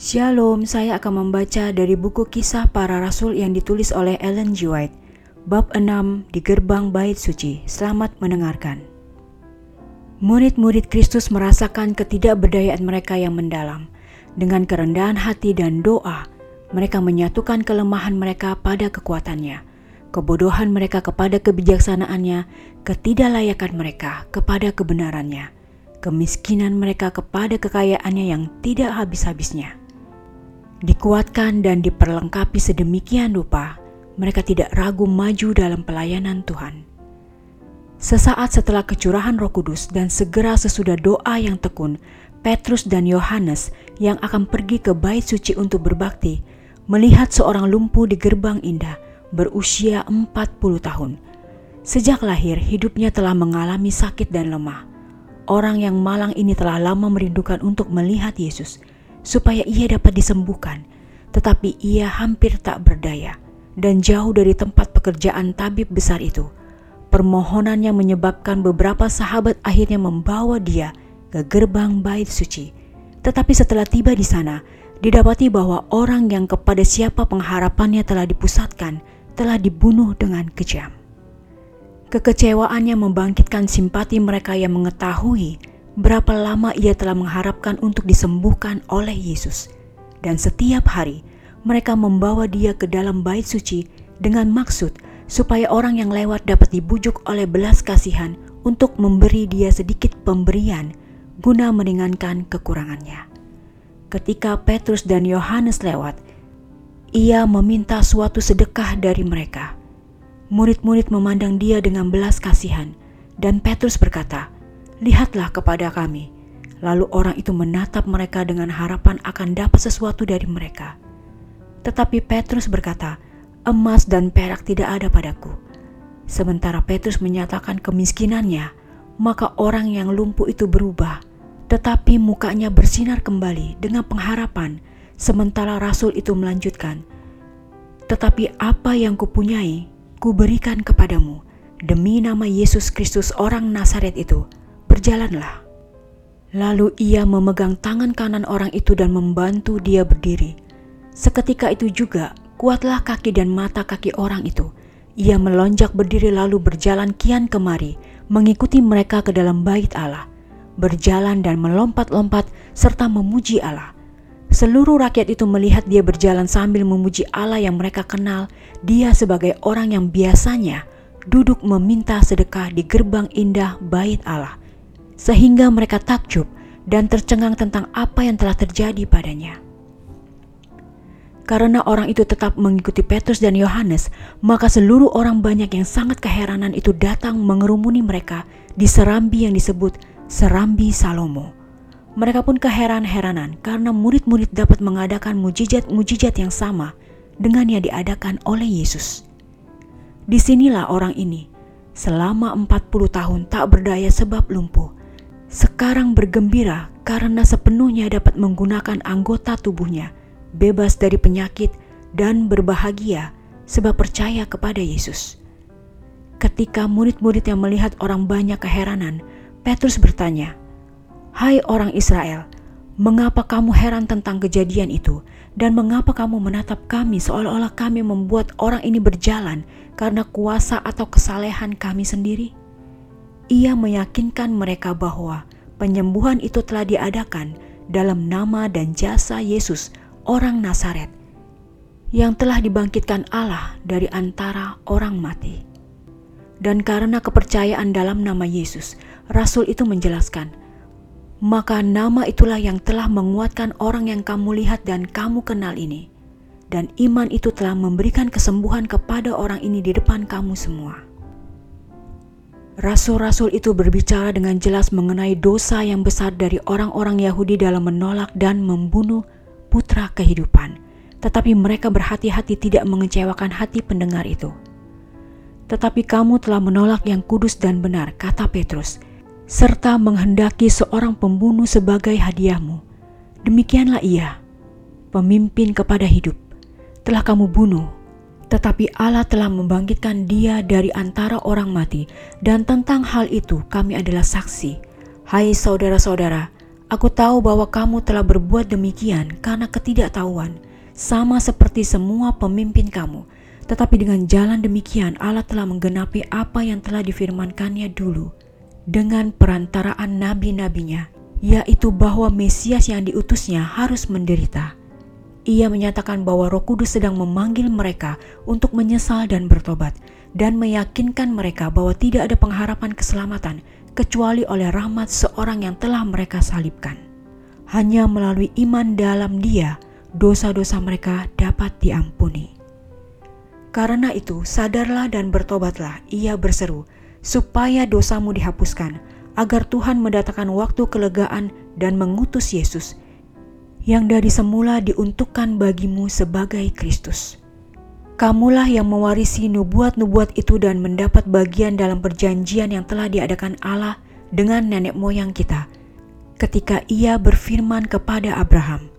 Shalom, saya akan membaca dari buku kisah para rasul yang ditulis oleh Ellen G. White, bab 6 di gerbang bait suci. Selamat mendengarkan. Murid-murid Kristus merasakan ketidakberdayaan mereka yang mendalam. Dengan kerendahan hati dan doa, mereka menyatukan kelemahan mereka pada kekuatannya, kebodohan mereka kepada kebijaksanaannya, ketidaklayakan mereka kepada kebenarannya, kemiskinan mereka kepada kekayaannya yang tidak habis-habisnya dikuatkan dan diperlengkapi sedemikian rupa, mereka tidak ragu maju dalam pelayanan Tuhan. Sesaat setelah kecurahan Roh Kudus dan segera sesudah doa yang tekun, Petrus dan Yohanes yang akan pergi ke bait suci untuk berbakti, melihat seorang lumpuh di gerbang indah berusia 40 tahun. Sejak lahir, hidupnya telah mengalami sakit dan lemah. Orang yang malang ini telah lama merindukan untuk melihat Yesus, supaya ia dapat disembuhkan, tetapi ia hampir tak berdaya dan jauh dari tempat pekerjaan tabib besar itu. Permohonannya menyebabkan beberapa sahabat akhirnya membawa dia ke gerbang bait suci. Tetapi setelah tiba di sana, didapati bahwa orang yang kepada siapa pengharapannya telah dipusatkan telah dibunuh dengan kejam. Kekecewaannya membangkitkan simpati mereka yang mengetahui berapa lama ia telah mengharapkan untuk disembuhkan oleh Yesus. Dan setiap hari mereka membawa dia ke dalam bait suci dengan maksud supaya orang yang lewat dapat dibujuk oleh belas kasihan untuk memberi dia sedikit pemberian guna meringankan kekurangannya. Ketika Petrus dan Yohanes lewat, ia meminta suatu sedekah dari mereka. Murid-murid memandang dia dengan belas kasihan, dan Petrus berkata, lihatlah kepada kami. Lalu orang itu menatap mereka dengan harapan akan dapat sesuatu dari mereka. Tetapi Petrus berkata, emas dan perak tidak ada padaku. Sementara Petrus menyatakan kemiskinannya, maka orang yang lumpuh itu berubah, tetapi mukanya bersinar kembali dengan pengharapan, sementara rasul itu melanjutkan, Tetapi apa yang kupunyai, kuberikan kepadamu, demi nama Yesus Kristus orang Nazaret itu, berjalanlah. Lalu ia memegang tangan kanan orang itu dan membantu dia berdiri. Seketika itu juga kuatlah kaki dan mata kaki orang itu. Ia melonjak berdiri lalu berjalan kian kemari, mengikuti mereka ke dalam bait Allah, berjalan dan melompat-lompat serta memuji Allah. Seluruh rakyat itu melihat dia berjalan sambil memuji Allah yang mereka kenal, dia sebagai orang yang biasanya duduk meminta sedekah di gerbang indah bait Allah sehingga mereka takjub dan tercengang tentang apa yang telah terjadi padanya. Karena orang itu tetap mengikuti Petrus dan Yohanes, maka seluruh orang banyak yang sangat keheranan itu datang mengerumuni mereka di serambi yang disebut Serambi Salomo. Mereka pun keheran-heranan karena murid-murid dapat mengadakan mujizat-mujizat yang sama dengan yang diadakan oleh Yesus. Di sinilah orang ini selama 40 tahun tak berdaya sebab lumpuh sekarang bergembira karena sepenuhnya dapat menggunakan anggota tubuhnya, bebas dari penyakit, dan berbahagia sebab percaya kepada Yesus. Ketika murid-murid yang melihat orang banyak keheranan, Petrus bertanya, "Hai orang Israel, mengapa kamu heran tentang kejadian itu, dan mengapa kamu menatap kami seolah-olah kami membuat orang ini berjalan karena kuasa atau kesalehan kami sendiri?" ia meyakinkan mereka bahwa penyembuhan itu telah diadakan dalam nama dan jasa Yesus, orang Nazaret, yang telah dibangkitkan Allah dari antara orang mati. Dan karena kepercayaan dalam nama Yesus, rasul itu menjelaskan, maka nama itulah yang telah menguatkan orang yang kamu lihat dan kamu kenal ini. Dan iman itu telah memberikan kesembuhan kepada orang ini di depan kamu semua. Rasul-rasul itu berbicara dengan jelas mengenai dosa yang besar dari orang-orang Yahudi dalam menolak dan membunuh putra kehidupan. Tetapi mereka berhati-hati tidak mengecewakan hati pendengar itu. Tetapi kamu telah menolak yang kudus dan benar, kata Petrus, serta menghendaki seorang pembunuh sebagai hadiahmu. Demikianlah ia, pemimpin kepada hidup, telah kamu bunuh tetapi Allah telah membangkitkan dia dari antara orang mati, dan tentang hal itu kami adalah saksi. Hai saudara-saudara, aku tahu bahwa kamu telah berbuat demikian karena ketidaktahuan, sama seperti semua pemimpin kamu. Tetapi dengan jalan demikian Allah telah menggenapi apa yang telah difirmankannya dulu dengan perantaraan nabi-nabinya, yaitu bahwa Mesias yang diutusnya harus menderita. Ia menyatakan bahwa Roh Kudus sedang memanggil mereka untuk menyesal dan bertobat, dan meyakinkan mereka bahwa tidak ada pengharapan keselamatan kecuali oleh rahmat seorang yang telah mereka salibkan. Hanya melalui iman dalam Dia, dosa-dosa mereka dapat diampuni. Karena itu, sadarlah dan bertobatlah, ia berseru, supaya dosamu dihapuskan, agar Tuhan mendatangkan waktu kelegaan dan mengutus Yesus, yang dari semula diuntukkan bagimu sebagai Kristus. Kamulah yang mewarisi nubuat-nubuat itu dan mendapat bagian dalam perjanjian yang telah diadakan Allah dengan nenek moyang kita, ketika ia berfirman kepada Abraham,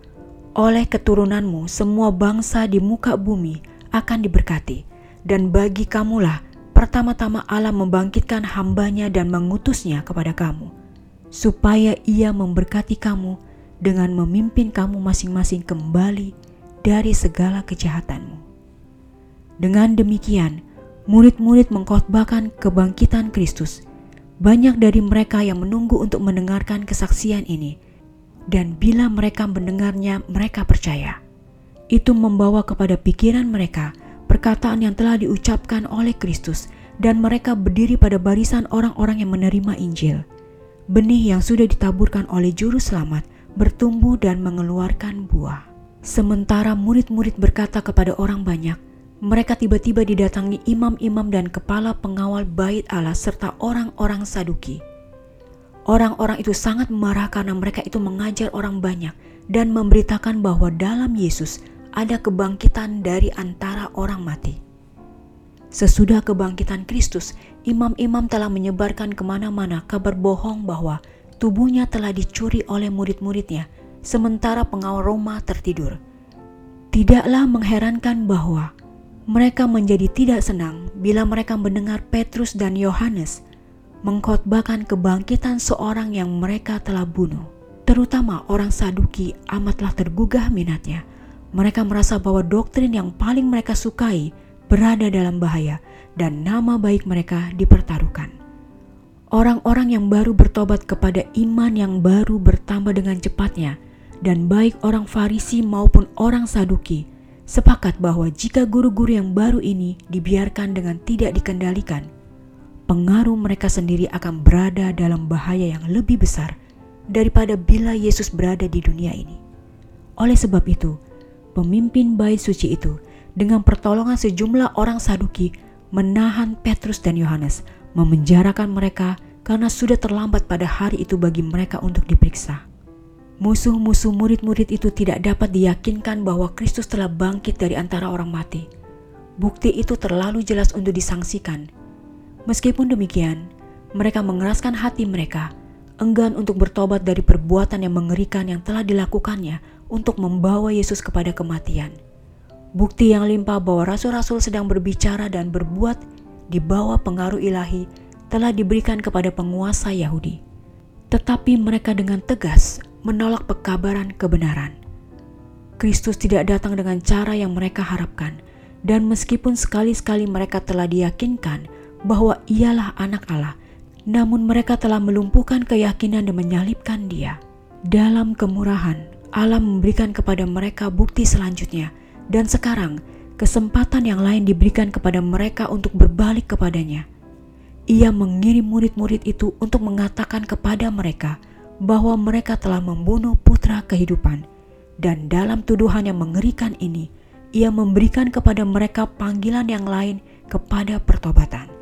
Oleh keturunanmu semua bangsa di muka bumi akan diberkati, dan bagi kamulah pertama-tama Allah membangkitkan hambanya dan mengutusnya kepada kamu, supaya ia memberkati kamu dengan memimpin kamu masing-masing kembali dari segala kejahatanmu. Dengan demikian, murid-murid mengkhotbahkan kebangkitan Kristus. Banyak dari mereka yang menunggu untuk mendengarkan kesaksian ini, dan bila mereka mendengarnya, mereka percaya. Itu membawa kepada pikiran mereka perkataan yang telah diucapkan oleh Kristus, dan mereka berdiri pada barisan orang-orang yang menerima Injil. Benih yang sudah ditaburkan oleh Juru Selamat bertumbuh dan mengeluarkan buah. Sementara murid-murid berkata kepada orang banyak, mereka tiba-tiba didatangi imam-imam dan kepala pengawal bait Allah serta orang-orang Saduki. Orang-orang itu sangat marah karena mereka itu mengajar orang banyak dan memberitakan bahwa dalam Yesus ada kebangkitan dari antara orang mati. Sesudah kebangkitan Kristus, imam-imam telah menyebarkan ke mana-mana kabar bohong bahwa tubuhnya telah dicuri oleh murid-muridnya, sementara pengawal Roma tertidur. Tidaklah mengherankan bahwa mereka menjadi tidak senang bila mereka mendengar Petrus dan Yohanes mengkhotbahkan kebangkitan seorang yang mereka telah bunuh. Terutama orang Saduki amatlah tergugah minatnya. Mereka merasa bahwa doktrin yang paling mereka sukai berada dalam bahaya dan nama baik mereka dipertaruhkan. Orang-orang yang baru bertobat kepada iman yang baru bertambah dengan cepatnya, dan baik orang Farisi maupun orang Saduki sepakat bahwa jika guru-guru yang baru ini dibiarkan dengan tidak dikendalikan, pengaruh mereka sendiri akan berada dalam bahaya yang lebih besar daripada bila Yesus berada di dunia ini. Oleh sebab itu, pemimpin bait suci itu dengan pertolongan sejumlah orang Saduki menahan Petrus dan Yohanes memenjarakan mereka karena sudah terlambat pada hari itu bagi mereka untuk diperiksa. Musuh-musuh murid-murid itu tidak dapat diyakinkan bahwa Kristus telah bangkit dari antara orang mati. Bukti itu terlalu jelas untuk disangsikan. Meskipun demikian, mereka mengeraskan hati mereka, enggan untuk bertobat dari perbuatan yang mengerikan yang telah dilakukannya untuk membawa Yesus kepada kematian. Bukti yang limpah bahwa rasul-rasul sedang berbicara dan berbuat di bawah pengaruh ilahi telah diberikan kepada penguasa Yahudi. Tetapi mereka dengan tegas menolak pekabaran kebenaran. Kristus tidak datang dengan cara yang mereka harapkan, dan meskipun sekali-sekali mereka telah diyakinkan bahwa Ialah Anak Allah, namun mereka telah melumpuhkan keyakinan dan menyalibkan Dia. Dalam kemurahan, Allah memberikan kepada mereka bukti selanjutnya, dan sekarang kesempatan yang lain diberikan kepada mereka untuk berbalik kepadanya. Ia mengirim murid-murid itu untuk mengatakan kepada mereka bahwa mereka telah membunuh putra kehidupan, dan dalam tuduhan yang mengerikan ini, ia memberikan kepada mereka panggilan yang lain kepada pertobatan.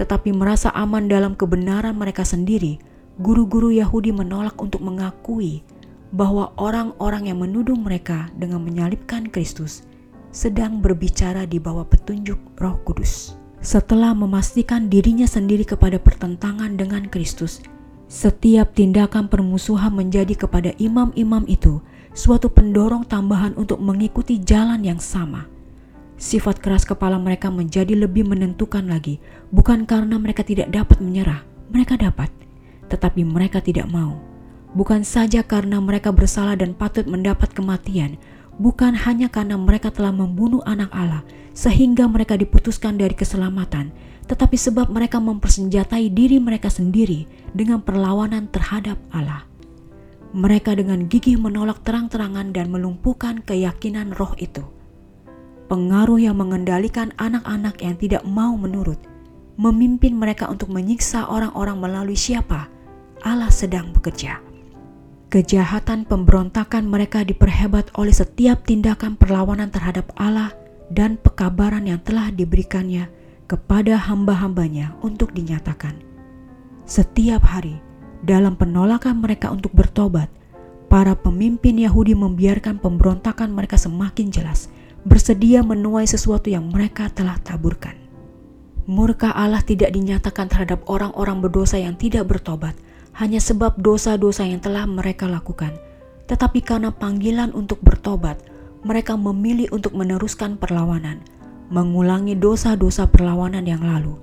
Tetapi merasa aman dalam kebenaran mereka sendiri, guru-guru Yahudi menolak untuk mengakui bahwa orang-orang yang menuduh mereka dengan menyalibkan Kristus sedang berbicara di bawah petunjuk Roh Kudus. Setelah memastikan dirinya sendiri kepada pertentangan dengan Kristus, setiap tindakan permusuhan menjadi kepada imam-imam itu suatu pendorong tambahan untuk mengikuti jalan yang sama. Sifat keras kepala mereka menjadi lebih menentukan lagi, bukan karena mereka tidak dapat menyerah, mereka dapat, tetapi mereka tidak mau. Bukan saja karena mereka bersalah dan patut mendapat kematian, bukan hanya karena mereka telah membunuh anak Allah sehingga mereka diputuskan dari keselamatan, tetapi sebab mereka mempersenjatai diri mereka sendiri dengan perlawanan terhadap Allah. Mereka dengan gigih menolak terang-terangan dan melumpuhkan keyakinan roh itu pengaruh yang mengendalikan anak-anak yang tidak mau menurut, memimpin mereka untuk menyiksa orang-orang melalui siapa Allah sedang bekerja. Kejahatan pemberontakan mereka diperhebat oleh setiap tindakan perlawanan terhadap Allah dan pekabaran yang telah diberikannya kepada hamba-hambanya untuk dinyatakan. Setiap hari, dalam penolakan mereka untuk bertobat, para pemimpin Yahudi membiarkan pemberontakan mereka semakin jelas – bersedia menuai sesuatu yang mereka telah taburkan. Murka Allah tidak dinyatakan terhadap orang-orang berdosa yang tidak bertobat hanya sebab dosa-dosa yang telah mereka lakukan, tetapi karena panggilan untuk bertobat, mereka memilih untuk meneruskan perlawanan, mengulangi dosa-dosa perlawanan yang lalu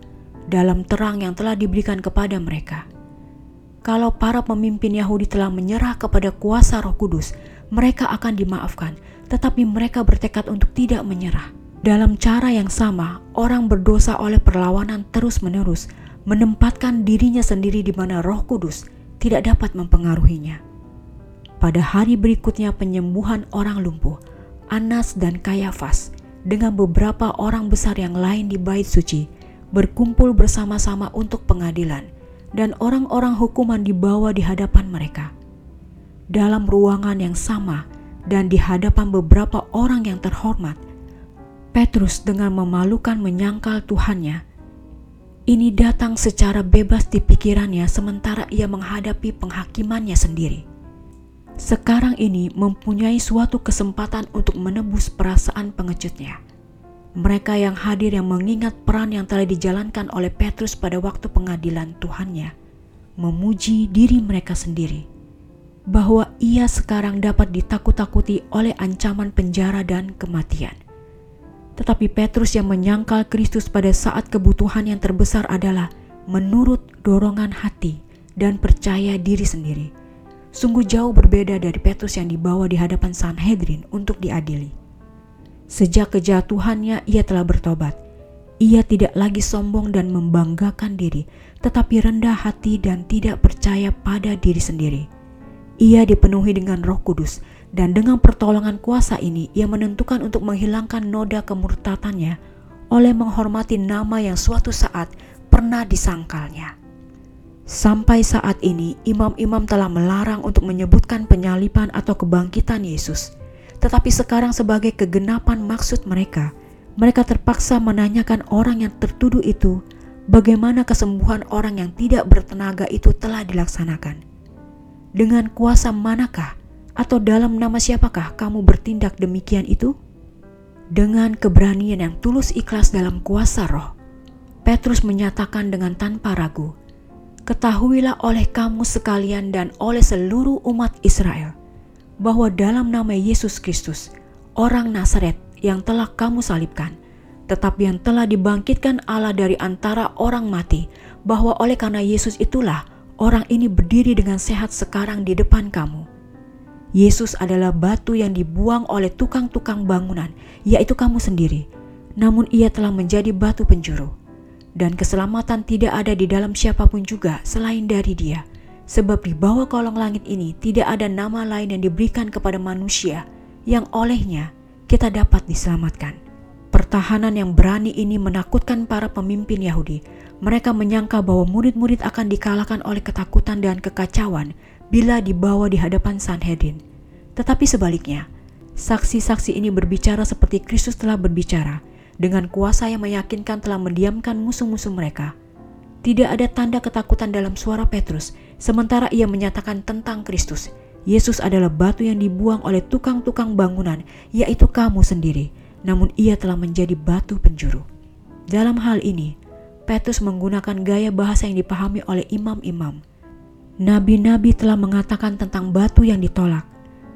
dalam terang yang telah diberikan kepada mereka. Kalau para pemimpin Yahudi telah menyerah kepada kuasa Roh Kudus, mereka akan dimaafkan tetapi mereka bertekad untuk tidak menyerah. Dalam cara yang sama, orang berdosa oleh perlawanan terus-menerus menempatkan dirinya sendiri di mana Roh Kudus tidak dapat mempengaruhinya. Pada hari berikutnya penyembuhan orang lumpuh, Anas dan Kayafas dengan beberapa orang besar yang lain di bait suci berkumpul bersama-sama untuk pengadilan dan orang-orang hukuman dibawa di hadapan mereka. Dalam ruangan yang sama, dan di hadapan beberapa orang yang terhormat, Petrus dengan memalukan menyangkal Tuhannya. Ini datang secara bebas di pikirannya sementara ia menghadapi penghakimannya sendiri. Sekarang ini mempunyai suatu kesempatan untuk menebus perasaan pengecutnya. Mereka yang hadir yang mengingat peran yang telah dijalankan oleh Petrus pada waktu pengadilan Tuhannya, memuji diri mereka sendiri bahwa ia sekarang dapat ditakut-takuti oleh ancaman penjara dan kematian. Tetapi Petrus yang menyangkal Kristus pada saat kebutuhan yang terbesar adalah menurut dorongan hati dan percaya diri sendiri. Sungguh jauh berbeda dari Petrus yang dibawa di hadapan Sanhedrin untuk diadili. Sejak kejatuhannya ia telah bertobat. Ia tidak lagi sombong dan membanggakan diri, tetapi rendah hati dan tidak percaya pada diri sendiri ia dipenuhi dengan Roh Kudus, dan dengan pertolongan kuasa ini ia menentukan untuk menghilangkan noda kemurtatannya oleh menghormati nama yang suatu saat pernah disangkalnya. Sampai saat ini, imam-imam telah melarang untuk menyebutkan penyalipan atau kebangkitan Yesus. Tetapi sekarang sebagai kegenapan maksud mereka, mereka terpaksa menanyakan orang yang tertuduh itu bagaimana kesembuhan orang yang tidak bertenaga itu telah dilaksanakan. Dengan kuasa manakah atau dalam nama siapakah kamu bertindak demikian itu? Dengan keberanian yang tulus ikhlas dalam kuasa roh, Petrus menyatakan dengan tanpa ragu, Ketahuilah oleh kamu sekalian dan oleh seluruh umat Israel, bahwa dalam nama Yesus Kristus, orang Nazaret yang telah kamu salibkan, tetapi yang telah dibangkitkan Allah dari antara orang mati, bahwa oleh karena Yesus itulah orang ini berdiri dengan sehat sekarang di depan kamu. Yesus adalah batu yang dibuang oleh tukang-tukang bangunan, yaitu kamu sendiri. Namun ia telah menjadi batu penjuru. Dan keselamatan tidak ada di dalam siapa pun juga selain dari dia. Sebab di bawah kolong langit ini tidak ada nama lain yang diberikan kepada manusia yang olehnya kita dapat diselamatkan. Pertahanan yang berani ini menakutkan para pemimpin Yahudi mereka menyangka bahwa murid-murid akan dikalahkan oleh ketakutan dan kekacauan bila dibawa di hadapan Sanhedrin. Tetapi sebaliknya, saksi-saksi ini berbicara seperti Kristus telah berbicara, dengan kuasa yang meyakinkan telah mendiamkan musuh-musuh mereka. Tidak ada tanda ketakutan dalam suara Petrus, sementara ia menyatakan tentang Kristus. Yesus adalah batu yang dibuang oleh tukang-tukang bangunan, yaitu kamu sendiri, namun ia telah menjadi batu penjuru. Dalam hal ini, Petrus menggunakan gaya bahasa yang dipahami oleh imam-imam. Nabi-nabi telah mengatakan tentang batu yang ditolak.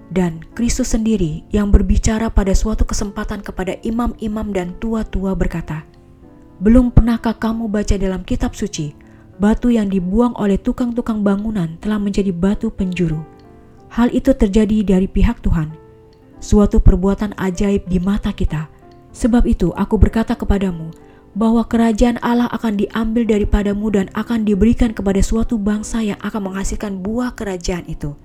Dan Kristus sendiri yang berbicara pada suatu kesempatan kepada imam-imam dan tua-tua berkata, Belum pernahkah kamu baca dalam kitab suci, batu yang dibuang oleh tukang-tukang bangunan telah menjadi batu penjuru. Hal itu terjadi dari pihak Tuhan, suatu perbuatan ajaib di mata kita. Sebab itu aku berkata kepadamu, bahwa kerajaan Allah akan diambil daripadamu dan akan diberikan kepada suatu bangsa yang akan menghasilkan buah kerajaan itu.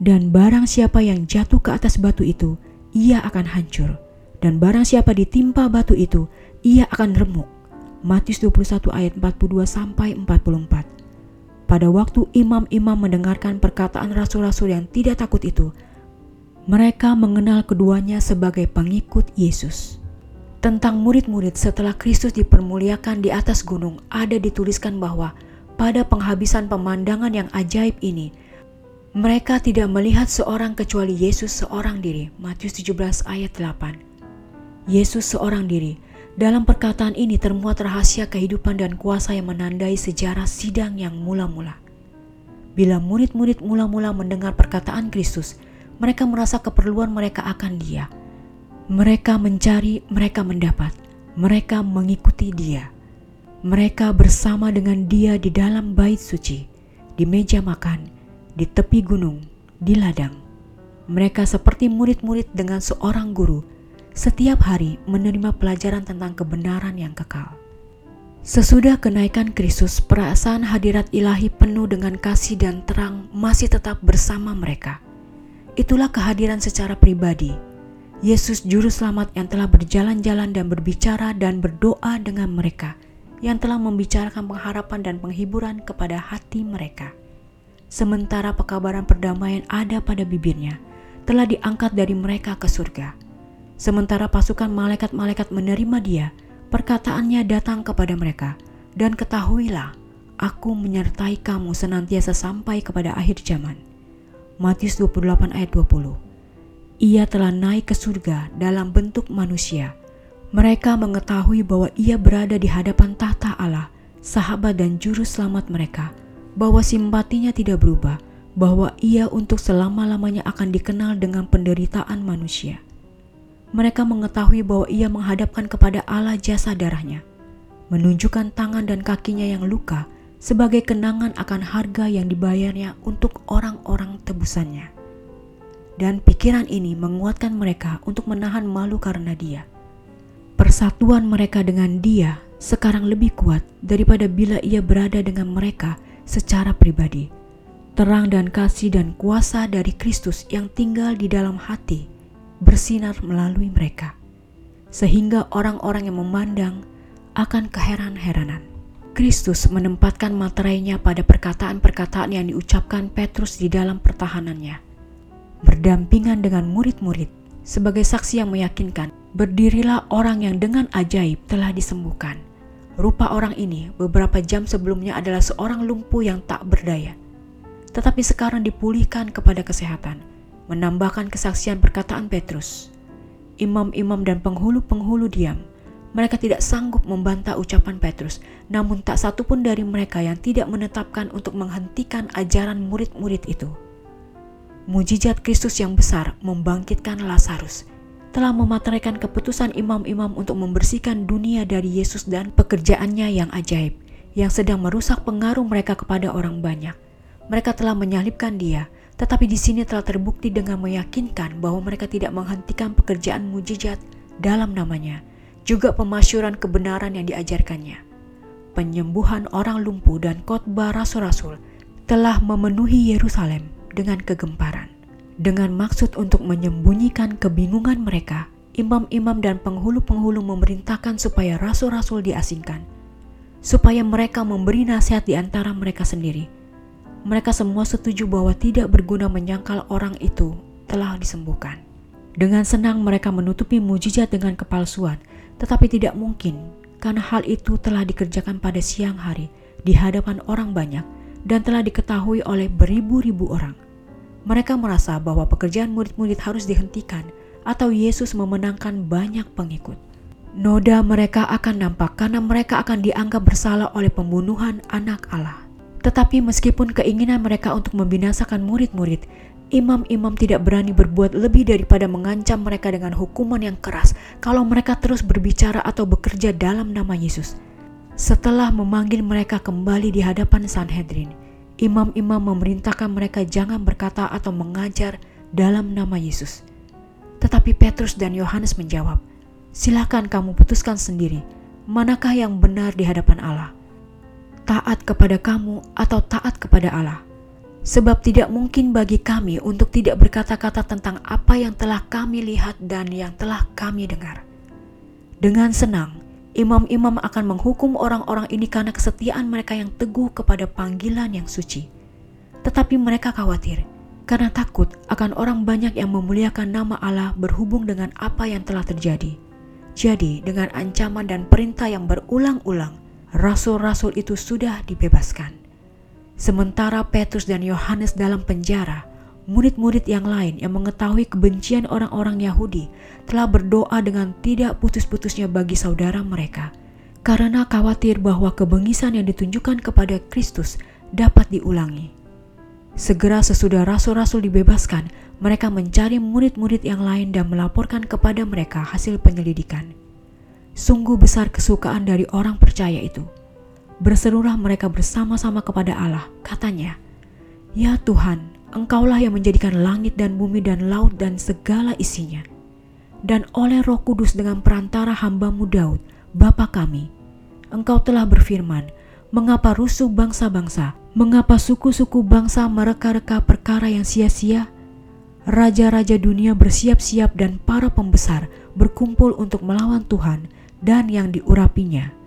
Dan barang siapa yang jatuh ke atas batu itu, ia akan hancur. Dan barang siapa ditimpa batu itu, ia akan remuk. Matius 21 ayat 42 sampai 44. Pada waktu imam-imam mendengarkan perkataan rasul-rasul yang tidak takut itu, mereka mengenal keduanya sebagai pengikut Yesus. Tentang murid-murid setelah Kristus dipermuliakan di atas gunung ada dituliskan bahwa pada penghabisan pemandangan yang ajaib ini, mereka tidak melihat seorang kecuali Yesus seorang diri. Matius 17 ayat 8. Yesus seorang diri. Dalam perkataan ini termuat rahasia kehidupan dan kuasa yang menandai sejarah sidang yang mula-mula. Bila murid-murid mula-mula mendengar perkataan Kristus, mereka merasa keperluan mereka akan Dia – mereka mencari, mereka mendapat, mereka mengikuti Dia. Mereka bersama dengan Dia di dalam bait suci, di meja makan, di tepi gunung, di ladang. Mereka seperti murid-murid dengan seorang guru, setiap hari menerima pelajaran tentang kebenaran yang kekal. Sesudah kenaikan Kristus, perasaan hadirat ilahi penuh dengan kasih dan terang masih tetap bersama mereka. Itulah kehadiran secara pribadi Yesus Juru Selamat yang telah berjalan-jalan dan berbicara dan berdoa dengan mereka, yang telah membicarakan pengharapan dan penghiburan kepada hati mereka. Sementara pekabaran perdamaian ada pada bibirnya, telah diangkat dari mereka ke surga. Sementara pasukan malaikat-malaikat menerima dia, perkataannya datang kepada mereka, dan ketahuilah, aku menyertai kamu senantiasa sampai kepada akhir zaman. Matius 28 ayat 20 ia telah naik ke surga dalam bentuk manusia. Mereka mengetahui bahwa ia berada di hadapan tahta Allah, sahabat dan juru selamat mereka, bahwa simpatinya tidak berubah, bahwa ia untuk selama-lamanya akan dikenal dengan penderitaan manusia. Mereka mengetahui bahwa ia menghadapkan kepada Allah jasa darahnya, menunjukkan tangan dan kakinya yang luka sebagai kenangan akan harga yang dibayarnya untuk orang-orang tebusannya dan pikiran ini menguatkan mereka untuk menahan malu karena Dia. Persatuan mereka dengan Dia sekarang lebih kuat daripada bila ia berada dengan mereka secara pribadi. Terang dan kasih dan kuasa dari Kristus yang tinggal di dalam hati bersinar melalui mereka, sehingga orang-orang yang memandang akan keheran-heranan. Kristus menempatkan materainya pada perkataan-perkataan yang diucapkan Petrus di dalam pertahanannya berdampingan dengan murid-murid sebagai saksi yang meyakinkan, berdirilah orang yang dengan ajaib telah disembuhkan. Rupa orang ini beberapa jam sebelumnya adalah seorang lumpuh yang tak berdaya. Tetapi sekarang dipulihkan kepada kesehatan, menambahkan kesaksian perkataan Petrus. Imam-imam dan penghulu-penghulu diam. Mereka tidak sanggup membantah ucapan Petrus, namun tak satu pun dari mereka yang tidak menetapkan untuk menghentikan ajaran murid-murid itu. Mujizat Kristus yang besar membangkitkan Lazarus, telah memateraikan keputusan imam-imam untuk membersihkan dunia dari Yesus dan pekerjaannya yang ajaib, yang sedang merusak pengaruh mereka kepada orang banyak. Mereka telah menyalibkan dia, tetapi di sini telah terbukti dengan meyakinkan bahwa mereka tidak menghentikan pekerjaan mujizat dalam namanya, juga pemasyuran kebenaran yang diajarkannya. Penyembuhan orang lumpuh dan khotbah rasul-rasul telah memenuhi Yerusalem dengan kegemparan. Dengan maksud untuk menyembunyikan kebingungan mereka, imam-imam dan penghulu-penghulu memerintahkan supaya rasul-rasul diasingkan, supaya mereka memberi nasihat di antara mereka sendiri. Mereka semua setuju bahwa tidak berguna menyangkal orang itu telah disembuhkan. Dengan senang mereka menutupi mujizat dengan kepalsuan, tetapi tidak mungkin karena hal itu telah dikerjakan pada siang hari di hadapan orang banyak dan telah diketahui oleh beribu-ribu orang. Mereka merasa bahwa pekerjaan murid-murid harus dihentikan atau Yesus memenangkan banyak pengikut. Noda mereka akan nampak karena mereka akan dianggap bersalah oleh pembunuhan anak Allah. Tetapi meskipun keinginan mereka untuk membinasakan murid-murid, Imam-imam tidak berani berbuat lebih daripada mengancam mereka dengan hukuman yang keras kalau mereka terus berbicara atau bekerja dalam nama Yesus. Setelah memanggil mereka kembali di hadapan Sanhedrin, imam-imam memerintahkan mereka jangan berkata atau mengajar dalam nama Yesus. Tetapi Petrus dan Yohanes menjawab, "Silakan kamu putuskan sendiri, manakah yang benar di hadapan Allah? Taat kepada kamu atau taat kepada Allah?" Sebab tidak mungkin bagi kami untuk tidak berkata-kata tentang apa yang telah kami lihat dan yang telah kami dengar. Dengan senang, imam-imam akan menghukum orang-orang ini karena kesetiaan mereka yang teguh kepada panggilan yang suci. Tetapi mereka khawatir karena takut akan orang banyak yang memuliakan nama Allah berhubung dengan apa yang telah terjadi. Jadi, dengan ancaman dan perintah yang berulang-ulang, rasul-rasul itu sudah dibebaskan. Sementara Petrus dan Yohanes dalam penjara, murid-murid yang lain yang mengetahui kebencian orang-orang Yahudi telah berdoa dengan tidak putus-putusnya bagi saudara mereka, karena khawatir bahwa kebengisan yang ditunjukkan kepada Kristus dapat diulangi. Segera sesudah rasul-rasul dibebaskan, mereka mencari murid-murid yang lain dan melaporkan kepada mereka hasil penyelidikan. Sungguh besar kesukaan dari orang percaya itu Berserulah mereka bersama-sama kepada Allah, katanya, Ya Tuhan, Engkaulah yang menjadikan langit dan bumi dan laut dan segala isinya. Dan oleh roh kudus dengan perantara hambamu Daud, Bapa kami, Engkau telah berfirman, mengapa rusuh bangsa-bangsa, mengapa suku-suku bangsa mereka-reka perkara yang sia-sia? Raja-raja dunia bersiap-siap dan para pembesar berkumpul untuk melawan Tuhan dan yang diurapinya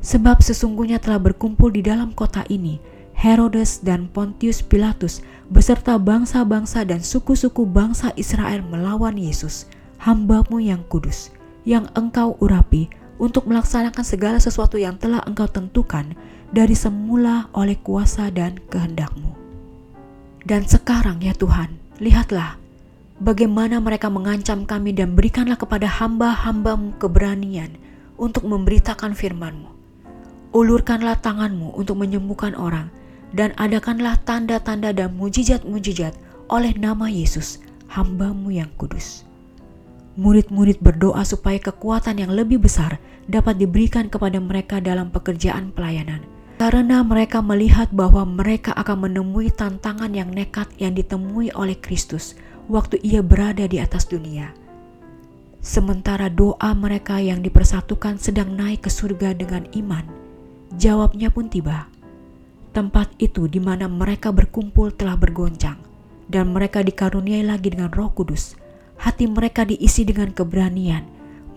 Sebab sesungguhnya telah berkumpul di dalam kota ini Herodes dan Pontius Pilatus beserta bangsa-bangsa dan suku-suku bangsa Israel melawan Yesus, hambamu yang kudus, yang engkau urapi untuk melaksanakan segala sesuatu yang telah engkau tentukan dari semula oleh kuasa dan kehendakmu. Dan sekarang ya Tuhan, lihatlah bagaimana mereka mengancam kami dan berikanlah kepada hamba-hambamu keberanian untuk memberitakan firmanmu Ulurkanlah tanganmu untuk menyembuhkan orang, dan adakanlah tanda-tanda dan mujizat-mujizat oleh nama Yesus, hambamu yang kudus. Murid-murid berdoa supaya kekuatan yang lebih besar dapat diberikan kepada mereka dalam pekerjaan pelayanan, karena mereka melihat bahwa mereka akan menemui tantangan yang nekat yang ditemui oleh Kristus waktu ia berada di atas dunia. Sementara doa mereka yang dipersatukan sedang naik ke surga dengan iman, Jawabnya pun tiba. Tempat itu di mana mereka berkumpul telah bergoncang, dan mereka dikaruniai lagi dengan Roh Kudus. Hati mereka diisi dengan keberanian.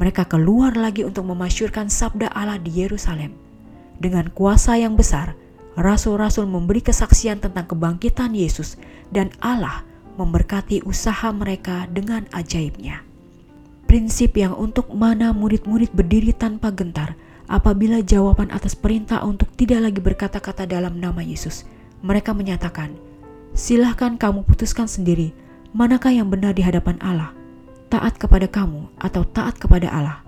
Mereka keluar lagi untuk memasyurkan sabda Allah di Yerusalem. Dengan kuasa yang besar, rasul-rasul memberi kesaksian tentang kebangkitan Yesus, dan Allah memberkati usaha mereka dengan ajaibnya. Prinsip yang untuk mana murid-murid berdiri tanpa gentar apabila jawaban atas perintah untuk tidak lagi berkata-kata dalam nama Yesus, mereka menyatakan, Silahkan kamu putuskan sendiri manakah yang benar di hadapan Allah, taat kepada kamu atau taat kepada Allah.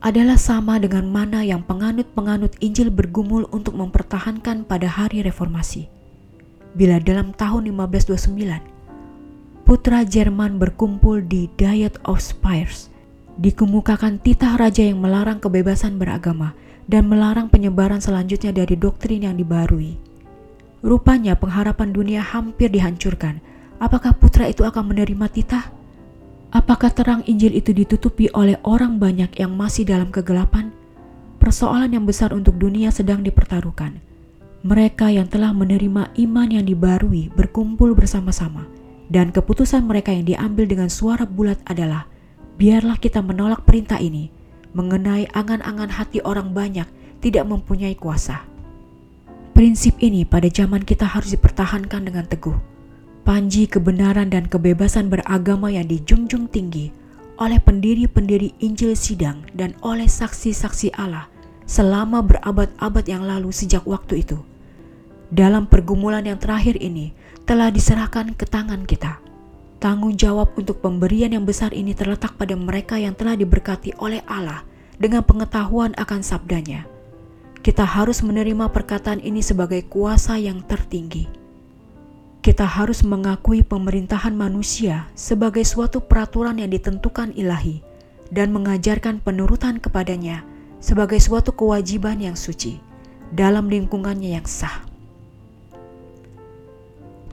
Adalah sama dengan mana yang penganut-penganut Injil bergumul untuk mempertahankan pada hari reformasi. Bila dalam tahun 1529, putra Jerman berkumpul di Diet of Spires dikemukakan titah raja yang melarang kebebasan beragama dan melarang penyebaran selanjutnya dari doktrin yang dibarui. Rupanya pengharapan dunia hampir dihancurkan. Apakah putra itu akan menerima titah? Apakah terang Injil itu ditutupi oleh orang banyak yang masih dalam kegelapan? Persoalan yang besar untuk dunia sedang dipertaruhkan. Mereka yang telah menerima iman yang dibarui berkumpul bersama-sama, dan keputusan mereka yang diambil dengan suara bulat adalah Biarlah kita menolak perintah ini mengenai angan-angan hati orang banyak tidak mempunyai kuasa. Prinsip ini pada zaman kita harus dipertahankan dengan teguh. Panji kebenaran dan kebebasan beragama yang dijunjung tinggi oleh pendiri-pendiri Injil Sidang dan oleh saksi-saksi Allah selama berabad-abad yang lalu sejak waktu itu. Dalam pergumulan yang terakhir ini telah diserahkan ke tangan kita. Tanggung jawab untuk pemberian yang besar ini terletak pada mereka yang telah diberkati oleh Allah dengan pengetahuan akan sabdanya. Kita harus menerima perkataan ini sebagai kuasa yang tertinggi. kita harus mengakui pemerintahan manusia sebagai suatu peraturan yang ditentukan ilahi dan mengajarkan penurutan kepadanya sebagai suatu kewajiban yang suci dalam lingkungannya yang sah.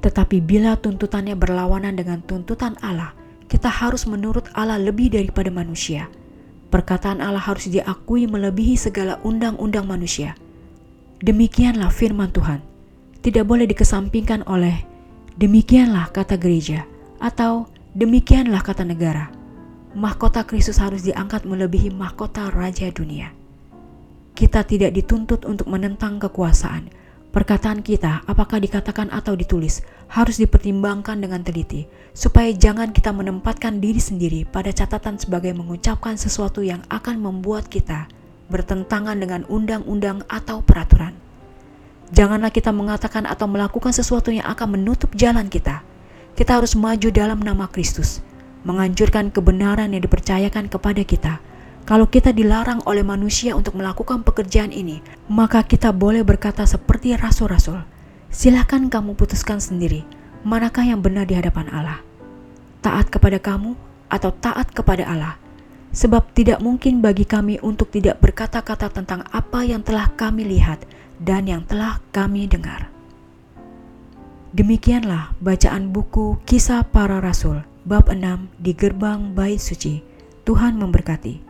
Tetapi bila tuntutannya berlawanan dengan tuntutan Allah, kita harus menurut Allah lebih daripada manusia. Perkataan Allah harus diakui melebihi segala undang-undang manusia. Demikianlah firman Tuhan. Tidak boleh dikesampingkan oleh Demikianlah kata gereja, atau demikianlah kata negara. Mahkota Kristus harus diangkat melebihi mahkota raja dunia. Kita tidak dituntut untuk menentang kekuasaan. Perkataan kita, apakah dikatakan atau ditulis, harus dipertimbangkan dengan teliti, supaya jangan kita menempatkan diri sendiri pada catatan sebagai mengucapkan sesuatu yang akan membuat kita bertentangan dengan undang-undang atau peraturan. Janganlah kita mengatakan atau melakukan sesuatu yang akan menutup jalan kita. Kita harus maju dalam nama Kristus, menganjurkan kebenaran yang dipercayakan kepada kita. Kalau kita dilarang oleh manusia untuk melakukan pekerjaan ini, maka kita boleh berkata seperti rasul-rasul, "Silakan kamu putuskan sendiri, manakah yang benar di hadapan Allah, taat kepada kamu atau taat kepada Allah." Sebab tidak mungkin bagi kami untuk tidak berkata-kata tentang apa yang telah kami lihat dan yang telah kami dengar. Demikianlah bacaan buku Kisah Para Rasul bab 6 di gerbang Bait Suci. Tuhan memberkati.